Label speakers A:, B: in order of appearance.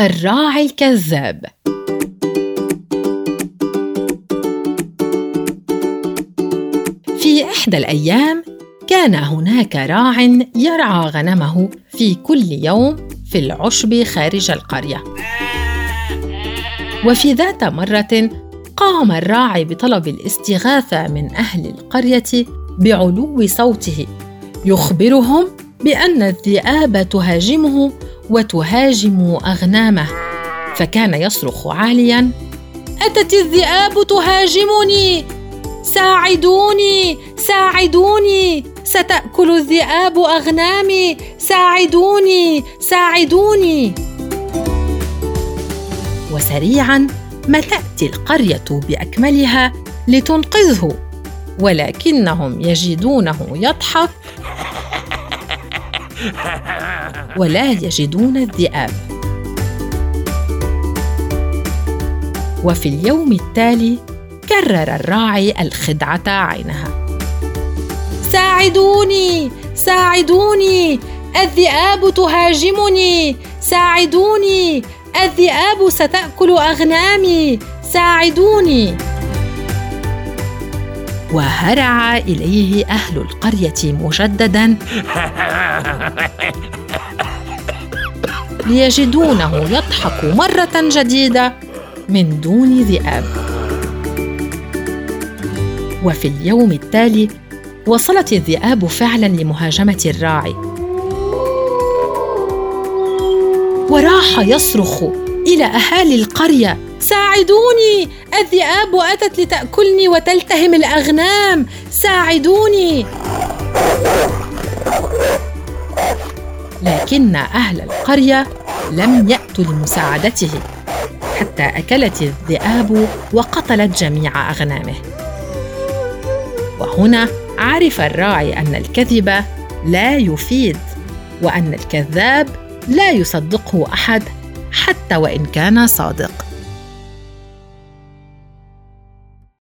A: الراعي الكذاب. في إحدى الأيام كان هناك راع يرعى غنمه في كل يوم في العشب خارج القرية. وفي ذات مرة قام الراعي بطلب الاستغاثة من أهل القرية بعلو صوته يخبرهم بأن الذئاب تهاجمه وتهاجم أغنامه فكان يصرخ عاليا أتت الذئاب تهاجمني! ساعدوني! ساعدوني! ستأكل الذئاب أغنامي! ساعدوني! ساعدوني! وسريعا ما تاتي القرية بأكملها لتنقذه ولكنهم يجدونه يضحك. ولا يجدون الذئاب. وفي اليوم التالي كرر الراعي الخدعة عينها. ساعدوني ساعدوني الذئاب تهاجمني. ساعدوني الذئاب ستأكل أغنامي. ساعدوني. وهرع إليه أهل القرية مجددا. ليجدونه يضحك مرة جديدة من دون ذئاب. وفي اليوم التالي وصلت الذئاب فعلا لمهاجمة الراعي. وراح يصرخ إلى أهالي القرية ساعدوني! الذئاب أتت لتأكلني وتلتهم الأغنام! ساعدوني! لكن أهل القرية لم يأتوا لمساعدته حتى أكلت الذئاب وقتلت جميع أغنامه. وهنا عرف الراعي أن الكذب لا يفيد وأن الكذاب لا يصدقه أحد حتى وإن كان صادق.